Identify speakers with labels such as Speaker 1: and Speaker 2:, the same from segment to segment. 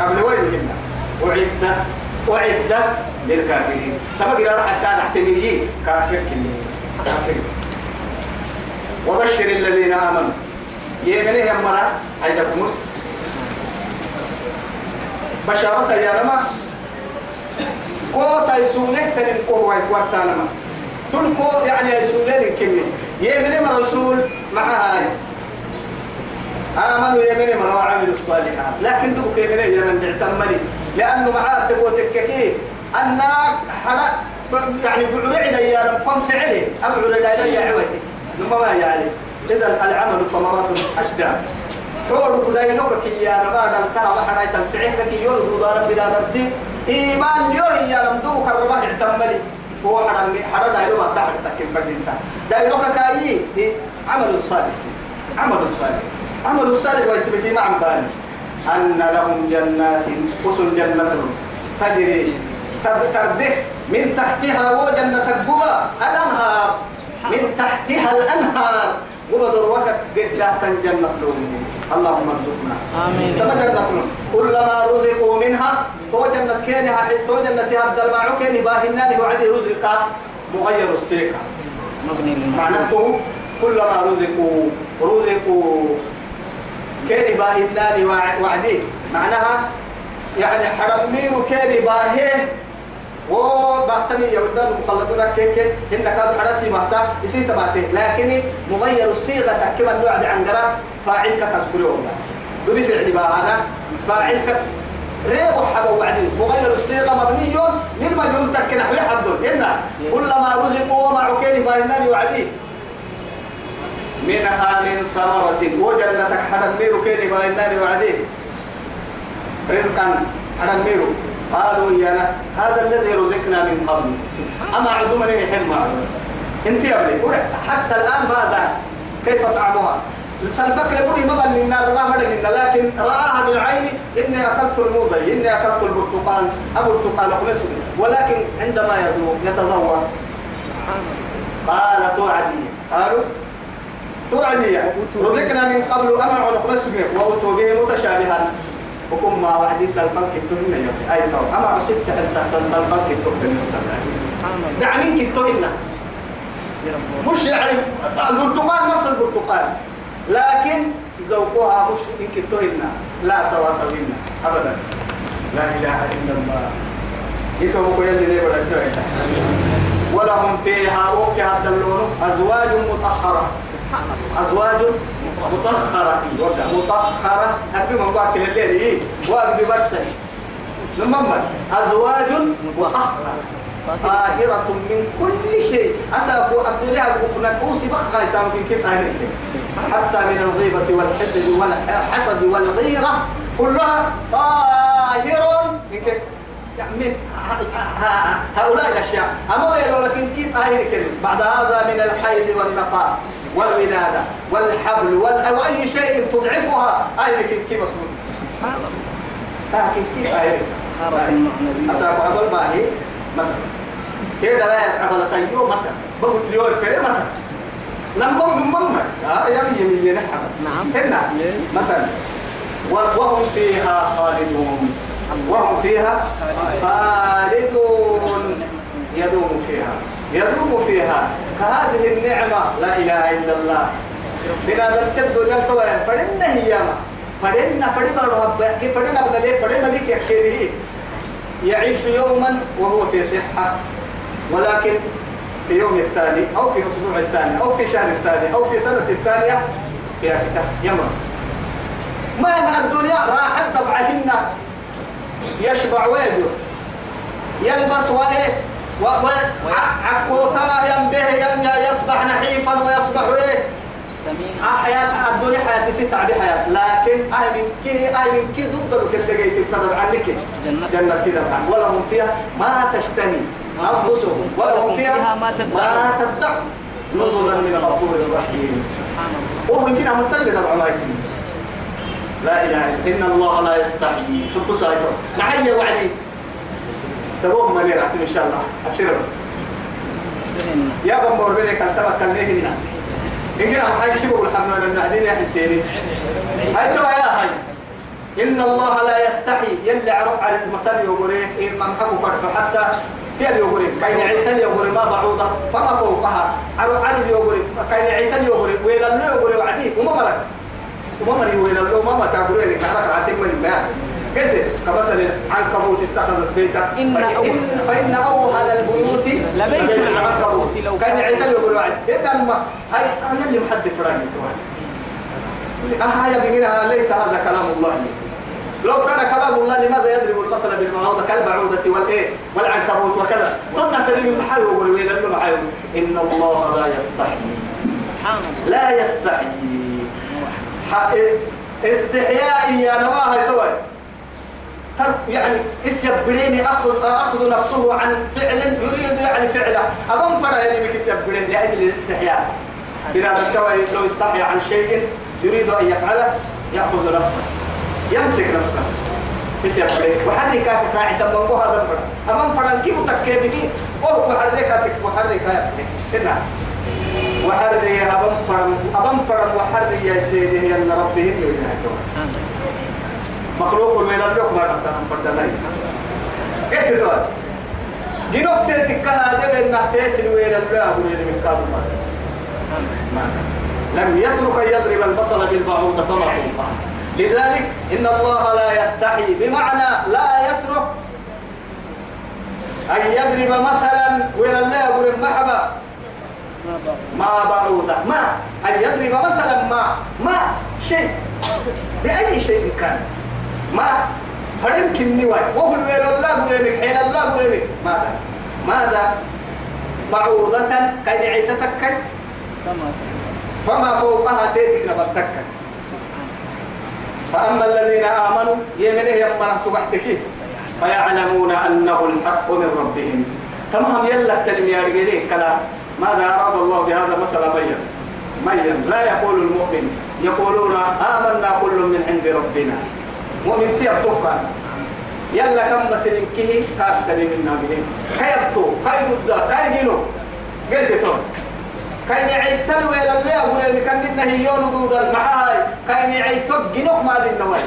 Speaker 1: قبل وين أعدت أعدت للكافرين. تبقى قراءة حتى نحتمي كافر كله كافر. وبشر الذين آمنوا. يمني يا مرا هيدا كمس بشارة يا رما كو تايسونه تنين كو واي ورسانما تلكو يعني يسولين كمي يمني ما رسول؟ مع هاي آمنوا يمني ما وعملوا الصالحات. لكن دوك يمني يمن اعتمني. لأنه معاه تبغى تككي أنا حنا يعني بعرعد يا رب قم فعله أبعرد يا عوتي لما ما يعني إذا العمل ثمرات أشبع. حور كي يا رب أنا ما حدا يتنفعه. لك يولد دار بلادتي إيمان يوه يا رب دوك الربع اعتملي هو حدا حدا دايلو ما تحت تكين فردينتا. دايلو كاي عمل صالح. عمل صالح. عمل صالح ويتبكي مع بالي أن لهم جنات قصل جنة تجري تردح. من تحتها وجنة الجبا الأنهار. من تحتها الأنهار. قبا دروك قد جنة لهم اللهم ارزقنا.
Speaker 2: آمين.
Speaker 1: جنة لهم كلما رزقوا منها تو جنة كينها تو جنة عبد المعو كيني باهنان وعدي رزقا. مغير
Speaker 2: للمعلوم
Speaker 1: معناته كلما رزقوا رزقوا. كان باهناني وعدي. معناها يعني حرمير كان باهيه وبهتمي يودان مخلدون كيك هن كانوا حراسي بهتا يصير تبعته لكن مغير الصيغة كما النوع عن قرا فاعل كذكره والله. دبي فعل باهنا فاعل ك ريب حبا وعدي. مغير الصيغة مبني للمجهول تكن نحو حد هنا كلما رزقوا ومع كان باهناني وعدي. منها من ثمرة. وجنتك حدا ميرو كيني با النار وعديه رزقا حدا ميرو. قالوا يا هذا الذي رزقنا من قبل. أما عدو من يحب بس انت يا ابني حتى الآن ماذا؟ كيف طعمها؟ سلفك لبري ما بل ربا مدى لنا لكن رآها بالعين إني أكلت الموزي إني أكلت البرتقال. أبو البرتقال خلص. ولكن عندما يذوق يتذوق. قال توعدي. قالوا توعدي رزقنا من قبل أمر ونخلص منه وأتوا به متشابها وكم ما وعدي سلفان كتوهن يا أي قوم أما عصبت هل تحت سلفان كتوهن دعمين كتوهن مش يعني البرتقال نفس البرتقال. لكن ذوقها مش في كتوهن لا سوا سوينا أبدا. لا إله إلا الله. يتوبوا يلي لي ولا سوى ولهم فيها أوكي هذا اللون. أزواج مطهرة. أزواج مطهرة. مطهرة. أبي من الليل إيه؟ وأبي برسل لما أزواج مطهرة. طاهرة من كل شيء. أسأكو الدنيا بكنا كوسي بخا يتامكن كي طاهرة حتى من الغيبة والحسد والحسد والغيرة كلها طاهر من كيف من هؤلاء الأشياء. أما يقول لكن كيف طاهر بعد هذا من الحيض والنفاق والولادة والحبل وأي شيء تضعفها. أي لكن كيف مصمود لكن كيف؟ طاهر أسأل عبل باهي مثلا. كده لا عبل قيو مثلا. بقول اليوم فريق مثلا. لم بم من بم يا يمي يمي نحن
Speaker 2: نعم.
Speaker 1: هنا مثلا. وهم فيها خالدون. وهم فيها خالدون. يدوم فيها. يدوم فيها. كهذه النعمة لا إله إلا الله. من هذا التبدو نلتوى فرنا هي فرنا فرنا رهب فرنا ابن ليه فرنا ليك يحكيه يعيش يوما وهو في صحة. ولكن في يوم الثاني أو في أسبوع الثاني أو في شهر الثاني أو في سنة الثانية يمرض ما الدنيا راحت طبعهن يشبع ويبيض يلبس وإيه؟ وعكوتا ينبه يصبح نحيفا ويصبح إيه؟
Speaker 2: سمين.
Speaker 1: حياة الدنيا حياة ستة بحياة لكن أهل من كي أهل من كي ضد الكل جيت تدب عنك
Speaker 2: جنة.
Speaker 1: تدب عن. ولهم فيها ما تشتهي أنفسهم. ولهم فيها
Speaker 2: ما تدع.
Speaker 1: نزلا من غفور رحيم
Speaker 2: سبحان الله
Speaker 1: وهو يمكن مسلي طبعا ما يمكن لا إله إلا إن الله لا يستحيي شوفوا سايكو معي وعدي. تبوهم من يرعتم إن شاء الله. أبشر بس. يا بمر بينك أن تبقى ليهن إن كنا حاجة كيف أقول حمنا أن نعدين يا حتيني هاي توا يا هاي. إن الله لا يستحي يلي عرب على المسال يقولي إيه ما محبو كرب حتى تيال يقولي كاين عيتل يقولي ما بعوضة فما فوقها. عرب على يقولي كاين عيتل يقولي ويلا اللي يقولي وعدي. وما مرك وما مري ويلا اللي ما ما تقولي لك نحرك عاتم من الماء قلت كمثل عنكبوت اتخذت بيتا
Speaker 2: إن
Speaker 1: فإن, فإن أوهن البيوت
Speaker 2: لبيت العنكبوت
Speaker 1: كان
Speaker 2: كان-
Speaker 1: عيتل يقولي وعدي إذا ما هاي أنا اللي محدد فراني آه بينها ليس هذا كلام الله. لو كان كلام الله لماذا يضرب المثل بالمعوضة كالبعوضة والإيه؟ والعنكبوت وكذا. طلنا تبين المحل وقول وين إن الله لا يستحي. لا يستحي. استحيائي ما هي توي. يعني اسيبريني اخذ أخذ نفسه عن فعل يريد يعني فعله. ابن فرع يعني بك اسيبريني لأجل الاستحياء. إذا التوي لو استحيا عن شيء يريد أن يفعله يأخذ نفسه يمسك نفسه. اسيبريني وحرك راعي سببه هذا الفرع ابن فرع كيف تكيبك وهو محركاتك محركاتك هنا وحري أبم فرم أبم فرم وحري يا سيدي أن ربهم يريد مخلوق من اللوك ما رحتنا فردنا كيف تقول جنوب تيتك كهذا بين نحتيت الويل اللي أقول من كادو ما لم يترك يضرب المثل بالبعوض فما لذلك إن الله لا يستحي بمعنى لا يترك أن يضرب مثلا ويل اللي أقول المحبة
Speaker 2: ما
Speaker 1: بعوضة. ما؟ أن يضرب مثلا ما. ما؟ شيء. بأي شيء كان. ما فريمكن نواي وهو الويل الله بريمك حين الله بريمك ماذا؟ ماذا؟ بعوضة عيتتك.
Speaker 2: كما
Speaker 1: فما فوقها تيتك نبتك. فأما الذين آمنوا يمنه يمرت تحتك فيعلمون أنه الحق من ربهم. تمام يلا تلمي رجلين كلام ماذا أراد الله بهذا مثلا بين بين لا يقول المؤمن يقولون آمنا كل من عند ربنا. مؤمن تيبتوك يلا كم تلنكه كاكتني منا بهم كيبتو كاي ضد كاي جنو. قلت تون كاين يعيتل ويلا اللي أقول اللي كان إنه يون دودا معاي كاين يعيتل جنوك ما دي النواي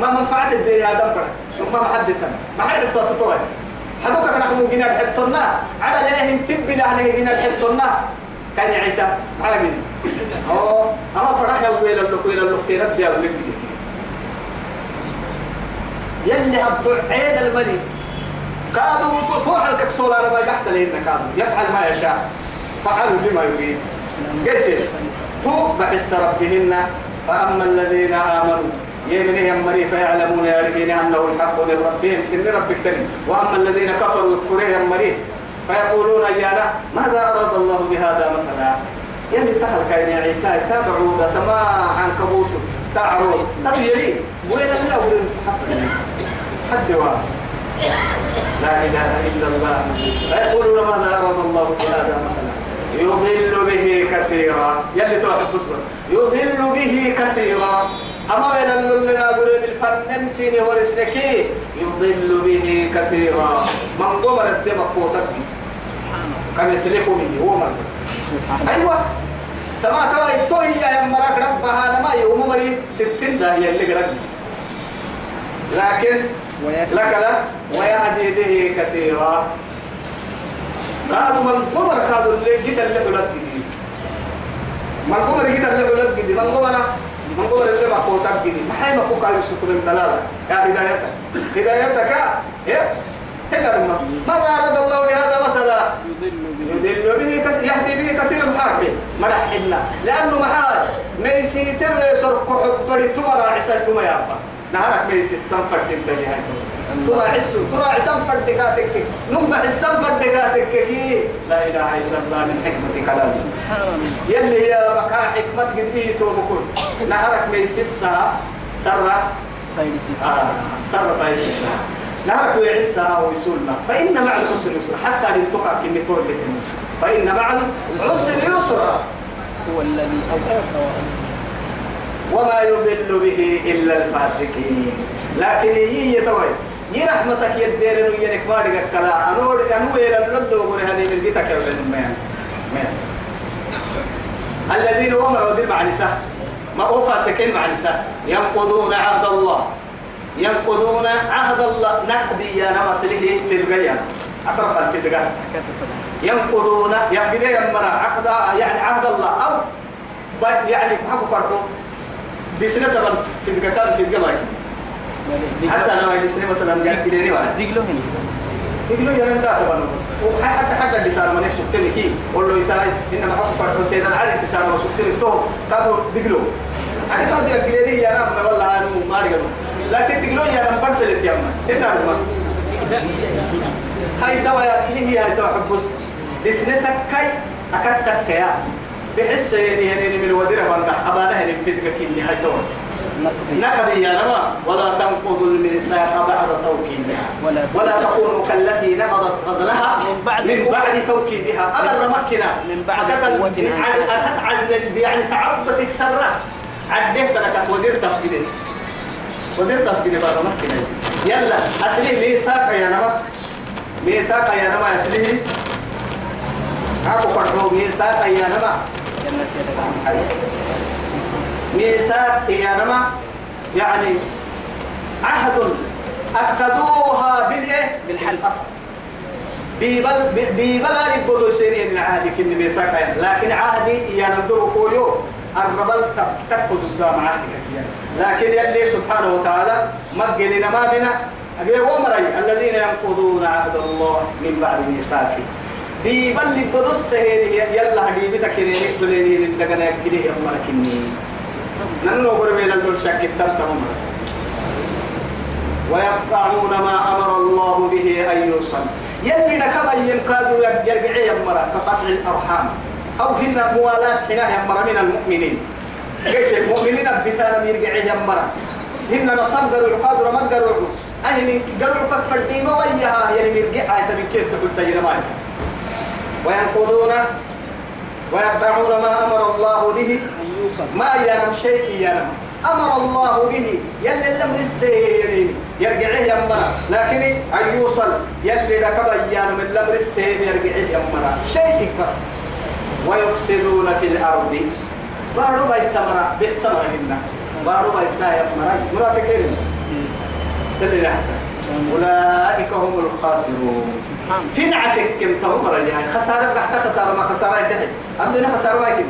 Speaker 1: ما منفعة الدنيا آدم برا. ما حد تنا ما حد تطوع حدوك كنا خمو جنا حتنا على لا هنتب بلا هنا جنا حتنا كان يعيتل على جن أو أما فرح يا ويلا اللي ويلا اللي كتير بدي أقول لك. يلي أبطع عيد الملك. كادوا فوح الكسول أنا ما يحصل إنك كادوا يفعل ما يشاء. فعلوا بما يريد. قلت تو بحس ربهن. فأما الذين آمنوا يمن يمري فيعلمون يرجين أنه الحق من ربهم. سن ربك تني وأما الذين كفروا يكفرون يمري فيقولون يانا ماذا أراد الله بهذا مثلا؟ يلي تهل كاين يعني تابعوا ما عنكبوت تعرض. طب يلي وين لا وين حد لا إله إلا الله. فيقولون ماذا أراد الله بهذا مثلا؟ يضل به كثيرا. يلي توحد بصبر يضل به كثيرا. أما بين اللي نقول بالفنن سيني ورسنكي يضل به كثيرا. من قمر الدم قوتك. مني؟ هو مركز أيوة. تما تما يتوي يا مرك ربها. نما يوم مري ستين ده هي اللي قرق لكن لك لا. ويهدي به كثيرا. قالوا من قمر قالوا اللي جيت اللي بلد جديد. من قمر جيت اللي بلد جديد. من قمر من قمر اللي ما فوتك جديد. ما حي ما فوق على السكون الدلالة يا هدايتك. هدايتك. إيه هنا النص ماذا أراد الله بهذا مثلا؟ يدل به كس... يهدي به كثير من حربه مرحنا لأنه محال ميسي تبي سرق حبري تمرا عسى تما يابا. نهارك ميسي السنفر انت جهاي ترى عسو ترى عسن فردكاتك نمبح السن فردكاتك كي. لا إله إلا الله من حكمة
Speaker 2: الله
Speaker 1: يلي هي بكا حكمة قد به توبكون نهارك سرع
Speaker 2: خير سيسا
Speaker 1: آه سر فايدة نهارك ويعسها ويسولنا. فإن مع العسر يسرا. حتى لنتقى كني تولد فإن مع العسر يسرا.
Speaker 2: هو الذي أوحى
Speaker 1: وما يضل به إلا الفاسقين. لكن يي يتوي يي رحمتك يدير إنه ينك دقك كلا؟ أنو أنو إلى اللندو غرهني من بيتك يا ولد الذين هم ودي مع نساء ما هو فاسقين مع نساء ينقضون عهد الله. ينقضون عهد الله. نقدي يا نمسله في القيام عفرف في القيام ينقضون يفقد يمرا عقد يعني عهد الله. أو يعني حكوا فرقوا بسنة طبعا في القتال في القبائل حتى أنا ما يسني مثلا قاعد كده
Speaker 2: ديقلو هنا
Speaker 1: يقولوا يا من ذات بنو بس وحتى حتى اللي صار من سكتني كي قول له يتاي إنما حكوا فرقوا سيدنا علي اللي صار من سكتني تو كانوا يقولوا أنا يقولوا لي يا نام والله أنا ما أقدر لكن تقولوا يا نام برسلت يا أما إنت أرمى هاي توا يا سليه هاي توا حبس لسنتك كي أكدتك يا بحس يعني يعني من الوديرة بندح أبانا هني في كيني هاي توا نقضي. يا نما ولا تنقضوا الميثاق بعد توكيدها.
Speaker 2: ولا
Speaker 1: تكونوا كالتي نقضت غزلها
Speaker 2: من بعد
Speaker 1: من بعد توكيدها. أبدا مكنا
Speaker 2: من بعد قوة
Speaker 1: يعني عن يعني تعبتك سرة عديت لك ودير تفقدين ودير تفقدين بعد مكنا يلا أسلي ميثاق يا نما ميثاق يا نما أسلي. أكو قرحو ميثاق يا نما
Speaker 2: جنة
Speaker 1: ميثاق يا نما يعني عهد أكدوها بالإيه؟
Speaker 2: بالحلف.
Speaker 1: أصل بيبل بيبل يبدو سيرين العهد كن ميثاق يعني. لكن عهدي يا ندور كويو الربل تكد قدام عهدك يعني. لكن يلي سبحانه وتعالى مجلنا ما بنا أبي ومري الذين ينقضون عهد الله من بعد ميثاقه بيبل يبدو السهير يلا حبيبتك كنين يقبلين الدقنا يكليه أمرك النين ننو قربين الدول شك التالتهم ويقطعون ما أمر الله به أن يوصل يلي نكبا ينقادوا يرجعي يمرا كقطع الأرحام أو هن موالاة حنا يمرا من المؤمنين قلت المؤمنين بتانا يرجعي يمرا هن نصب قالوا القادر ما قالوا أهل قالوا كفر ديما وياها يعني يرجع آية من كيف تقول تجينا معي وينقضون ويقطعون ما أمر الله به. ما ينم شيء ينم. أمر الله به. يلي الأمر السيرين يرجعه يمنا لكن أن يوصل يلي ركب ينم الأمر السير يرجعه يمنا شيء بس. ويفسدون في الأرض. بارو باي سمرا. بحسمرا هنا بارو باي سايا مرا مرافقين أولئك هم الخاسرون. في نعتك كم تمر يعني خسارة تحت خسارة ما خسارة ينتهي عندنا خسارة ما يمكن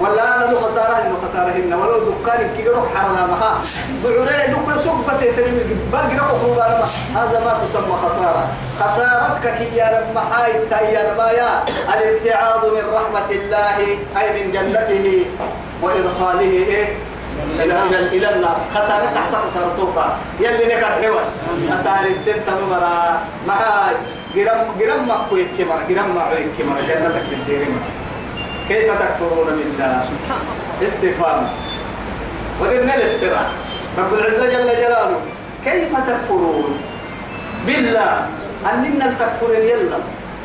Speaker 1: ولا أنا له خسارة إنه خسارة إنه ولو دكان كي يروح حرنا معها بعري لو سوق بتيتني من برجع روح هذا ما تسمى خسارة. خسارتك كي يا رب محاي يا ما يا. الابتعاد من رحمة الله أي من جنته وإدخاله إيه إلى إلى النار. خسارة تحت خسارة توقع. يلي نكر حوار. خسارة تنت مرة مع جرم جرم ما كويت كمرة جرم ما كويت كمرة جنتك في الدير كيف تكفرون بالله؟ استفهام ودنا الاستراحة؟ رب العزة جل جلاله. كيف تكفرون؟ بالله. أننا تكفرين يلا.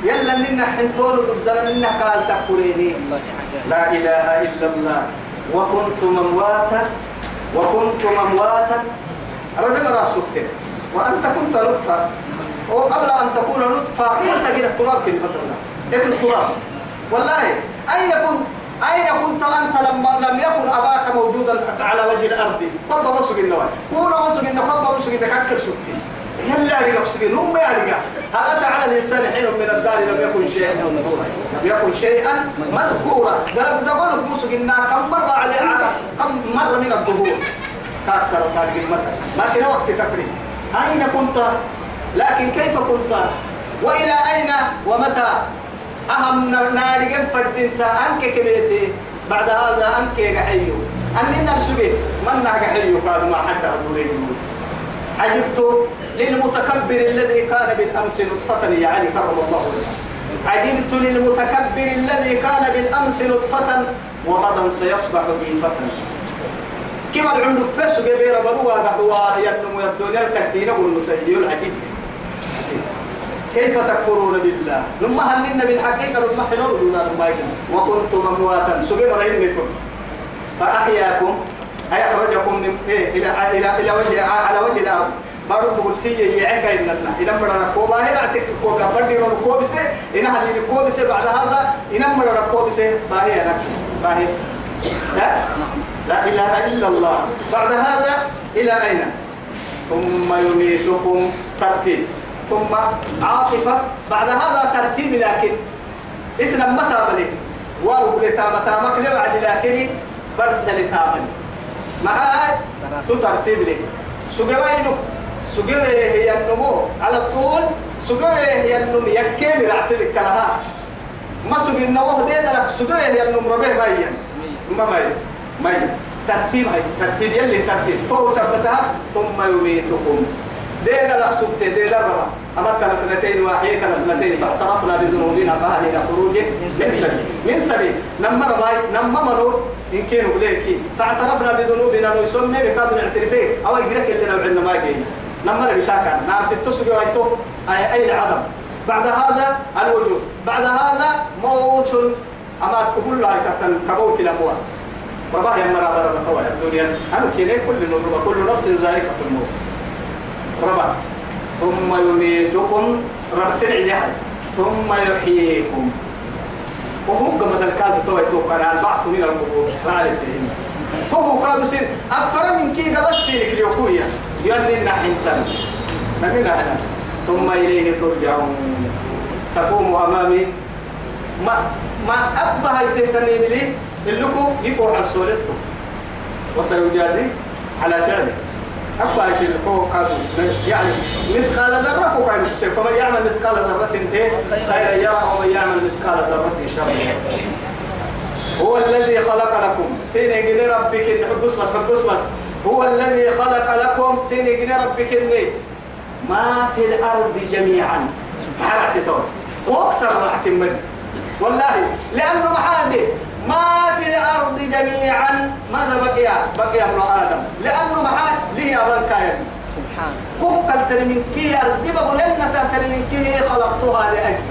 Speaker 1: يلا أننا حنتون ضدنا أننا قال
Speaker 2: حاجة
Speaker 1: لا إله إلا الله. وكنتم أمواتا وكنتم أمواتا. رجل راسك وأنت كنت نطفة وقبل أن تكون نطفة كنت كده تراب كده ابن التراب. والله أين كنت؟ أين كنت أنت لما لم يكن أباك موجودا على وجه الأرض؟ قبل مسك النوال. كون مسك النوال قبل مسك النوال كأكل سكتي يلا رجع سكين هم رجع هل أتى على الإنسان حين من الدار لم يكن شيئا؟ مذكورا لم يكن شيئا مذكورا. قال دقول مسك النوال كم مرة عليه كم مرة من الظهور كأكثر كان المثل لكن وقت تكريم أين كنت؟ لكن كيف كنت وإلى أين ومتى؟ أهم نار جنب فردينتا أنك كبيتي. بعد هذا أنك حيو أننا نسوي من نهج حيو؟ قال ما حتى أدورين عجبت للمتكبر الذي كان بالأمس نطفة. يا علي كرم الله عجبت للمتكبر الذي كان بالأمس نطفة. وغدا سيصبح جيفة كما العمر فسو جبير بروا قحوا ينمو الدنيا. الكدين والمسيئ العجيب. كيف تكفرون بالله؟ هل لنا بالحقيقة ثم حنور دون المايكن وكنتم أمواتا. سبب رهنتم فأحياكم. أي أخرجكم من إيه إلى إلى إلى وجه على وجه الأرض. بارو بقولسية يعيك إننا إن مرة ركوبا هي رعتك كوكا. بدي رو ركوبسة إن هل ركوبسة بعد هذا إن مرة ركوبسة باهي أنا باهي لا. لا إله إلا الله. بعد هذا إلى أين؟ ثم يميتكم ترتيب. ثم عاطفة بعد هذا ترتيب لكن اسم متى بلي واو لتامة تامك لوعد لكن برسل تامني معاي تترتيب لي. سجوينو سجوي هي النمو على طول سجوي هي النمو يكيم رعتلك كلها ما سجي النوه دي لك سجوي هي النمو ربه مايا ما مايا مايا ترتيب هاي ترتيب يلي ترتيب. تو سبتها ثم يميتكم. دي لك سبت دي دربا أمتنا سنتين وحيتنا سنتين فاعترفنا بذنوبنا فهل إلى خروج من سبيل. من سبيل. نمر باي نمر إن كانوا بليكي. فاعترفنا بذنوبنا نسمي بكاد نعترفه. أو يقرأك اللي نوعنا ما يجينا نمر بتاكا ناس التسوي ويتو. أي أي العدم بعد هذا الوجود. بعد هذا موت. أما تقول له تحت كموت الأموات رباه يا مرا برا بتوا الدنيا. أنا كده كل نور كل نفس ذائقة الموت. ربا. ثم يميتكم رب سرع لحد ثم يحييكم. وهو كما تلقاد توي توقع البعث من القبور. رالتهم فهو قالوا سير أفر من كي بس سيرك اليوكوية. يلنا حنتن نمنا هنا ثم إليه ترجعون. تقوم أمامي. ما ما أبها يتهتني لي اللكو يفوح السولته وسيجازي على فعله. أبا يجي الكو كادو يعني مثقال ذرة فوق عين فمن يعمل مثقال ذرة إيه؟ خيرا يرى ومن يعمل مثقال ذرة شرا. هو الذي خلق لكم. سين يجي ربك إن حب اسمس حب اسمس هو الذي خلق لكم. سين يجي ربك إني. ما في الأرض جميعا. حرعت تو وأكثر راح من والله لأنه محادي ما في الأرض جميعا. ماذا بقي؟ بقي ابن آدم. لأنه محاد لي أبن كاية
Speaker 2: سبحان.
Speaker 1: كوكا من كي أرضي بقول إن تهتر من كي خلقتها لأجل.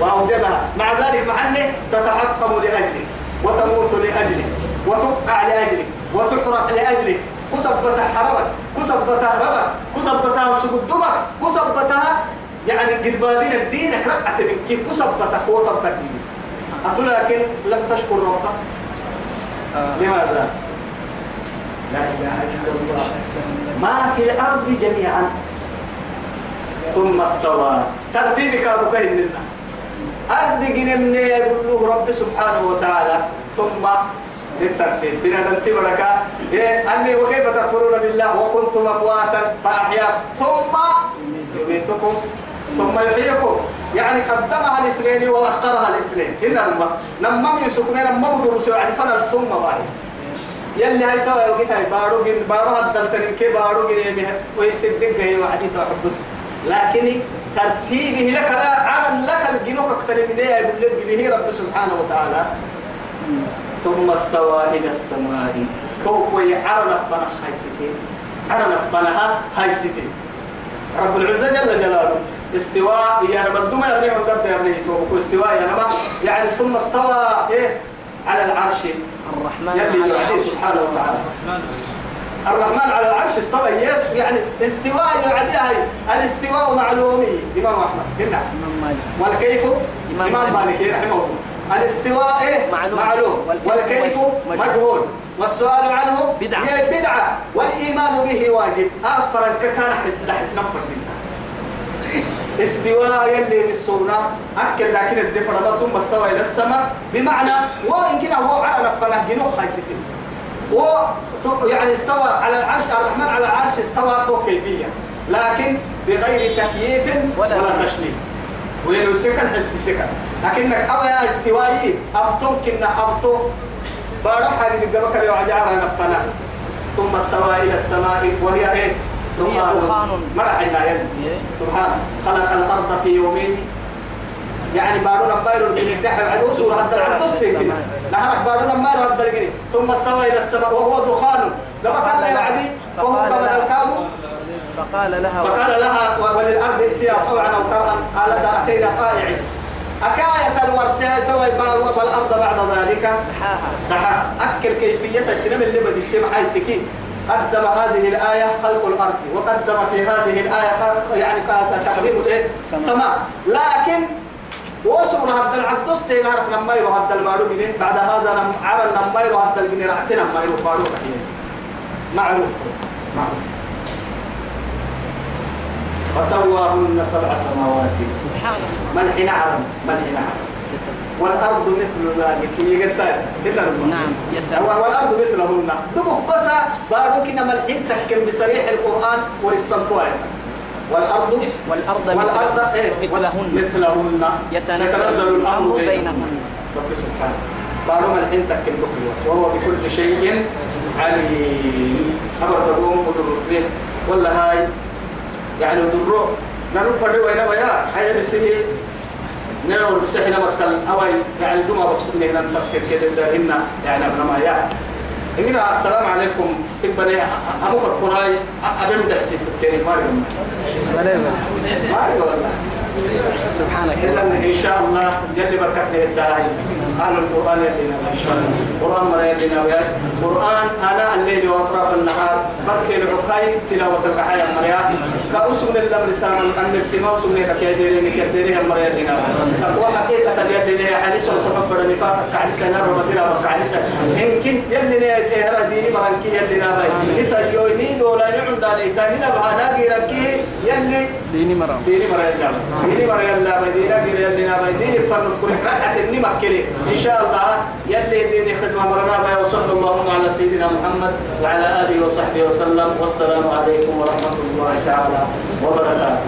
Speaker 1: وأوجدها مع ذلك محني تتحكم لأجلك وتموت لأجلك وتقع لأجلك وتحرق لأجلك كسبتها حررك كسبتها ربك كسبتها سقدمك كسبتها يعني قد بادين الدينك رقعت من كيف كسبتك أقول لكن لم تشكر ربك لماذا؟ لا إله إلا الله. ما في الأرض جميعا. ثم استوى. ترتيبك أبوكي منا أرض جنمنا يقول رب سبحانه وتعالى. ثم للترتيب. بنا تنتبرك إيه أني وكيف تكفرون بالله وكنتم أمواتا فأحيا ثم يميتكم. ثم يحييكم. يعني قدمها الاثنين وأخرها الاثنين. هنا لما لما يسكن لما مدرس يعني فانا ثم باي يلي هاي توا يوقيت هاي بارو جن بارو هدل تنين كي بارو جن يمي ويسدق جاي وعدي تحبس لكن ترتيبه لك لا على لك الجنوك أكتر من إيه يقول لك به رب سبحانه وتعالى. ثم استوى إلى السماء. فوق ويعرنا فنها هاي ستين عرنا فنها هاي ستين رب العزة جل جلاله. استواء يعني مردوم يا ابني من قد يا استواء نما يعني ثم استوى إيه على العرش.
Speaker 2: الرحمن على العرش.
Speaker 1: سبحانه. وتعالى. الرحمن على العرش. استوى يعني استواء يعديها الاستواء معلومي. إمام أحمد قلنا
Speaker 2: إمام مالك.
Speaker 1: والكيف؟
Speaker 2: إمام
Speaker 1: مالك. رحمه الله. الاستواء إيه؟
Speaker 2: معلوم.
Speaker 1: معلوم.
Speaker 2: والكيف مجهول.
Speaker 1: والسؤال عنه؟
Speaker 2: بدعة.
Speaker 1: بدعة. والإيمان به واجب. أفر كان حس نفر منها استواء يلي من السونا أكل لكن الدفر ثم استوى إلى السماء. بمعنى وإن كنا هو على نفنا جنوح خايستين و يعني استوى على العرش الرحمن على العرش استوى تو كيفية. لكن بغير تكييف
Speaker 2: ولا
Speaker 1: ولا. تشبيه ولو سكن حلس سكن. لكنك أبا استوائي أبتم كنا أبتو بارح حاجة الجبكة اللي وعد على نفنا ثم استوى إلى السماء وهي إيه؟
Speaker 2: دخان.
Speaker 1: مرحنا يلي
Speaker 2: إيه.
Speaker 1: سبحانه خلق الأرض في يومين. يعني بارون بايرو من الدحر عدو سورة هذا العدو السيكين نهرك بارون بايرو هذا الجري ثم استوى إلى السماء. وهو دخان. لما كان لا يعدي وهو قبل
Speaker 2: لها-
Speaker 1: الكادو
Speaker 2: فقال لها
Speaker 1: فقال لها وللأرض ائتيا طوعا أو كرها. قالت أتينا طائعين أكاية با- والأرض بعد ذلك.
Speaker 2: دحاها
Speaker 1: دحا أكل كيفية السلم اللي بدي يتم حياتك قدم هذه الآية خلق الأرض وقدم في هذه الآية يعني تقديم الإيه؟
Speaker 2: سماء.
Speaker 1: لكن وصور هذا العبد السين عرف لما يروح هذا المارو منين بعد هذا نم عرى لما يروح هذا الجنين رعتنا لما يروح بارو معروف. معروف. فسواهن سبع سماوات.
Speaker 2: سبحان الله.
Speaker 1: ملحنا عرم ملحنا عرم والأرض مثل ذلك. يقول سائر إلا
Speaker 2: نعم
Speaker 1: والأرض مثلهن. دبوك بس بارك إنما الحين تحكم بصريح القرآن ورستنطوا والأرض
Speaker 2: والأرض
Speaker 1: والأرض إيه؟
Speaker 2: مثلهن.
Speaker 1: مثلهن.
Speaker 2: يتنزل الأمر بينهن.
Speaker 1: رب سبحانه. بارك الحين تحكم تقوى وهو بكل شيء عليم. أمر تقوم ودر ولا هاي يعني درو نعرف فرق وين ويا حياة بسيه نور بسحنا مكتل أوي يعني دوما بقصد لنا تفسير كده دارنا يعني ابن ما يا. هنا السلام عليكم. تبني أبو القراي أبي تأسيس التاني ماري ماري والله.
Speaker 2: سبحانك.
Speaker 1: إذا إن شاء الله جل بركة الداعي أهل القرآن يدينا إن شاء الله. القرآن مرة يدينا ويا القرآن أنا الليل وأطراف النهار بركة الحكاي تلاوة الكحاية مريا كأسم الأمر ساما أن السماء أسم لك يا ديرين كديرين مرة يدينا تقوى حقيقة اليد حديث وتحب نفاق كعلسة نار ومدينة وكعلسة إن كنت يلي نيتها ديني مرنكي يلي نافي إسا يويني دولا نعم دالي كان نبها ناقي ركيه يلي
Speaker 2: ديني مرام
Speaker 1: ديني مرة يلا ديني مرة يلا مدينة غير يلي نابا ديني فرن كل رحعة إني مكلي إن شاء الله يلي ديني خدمة مرنا وصلى الله على سيدنا محمد وعلى آله وصحبه وسلم. والسلام عليكم ورحمة الله تعالى وبركاته.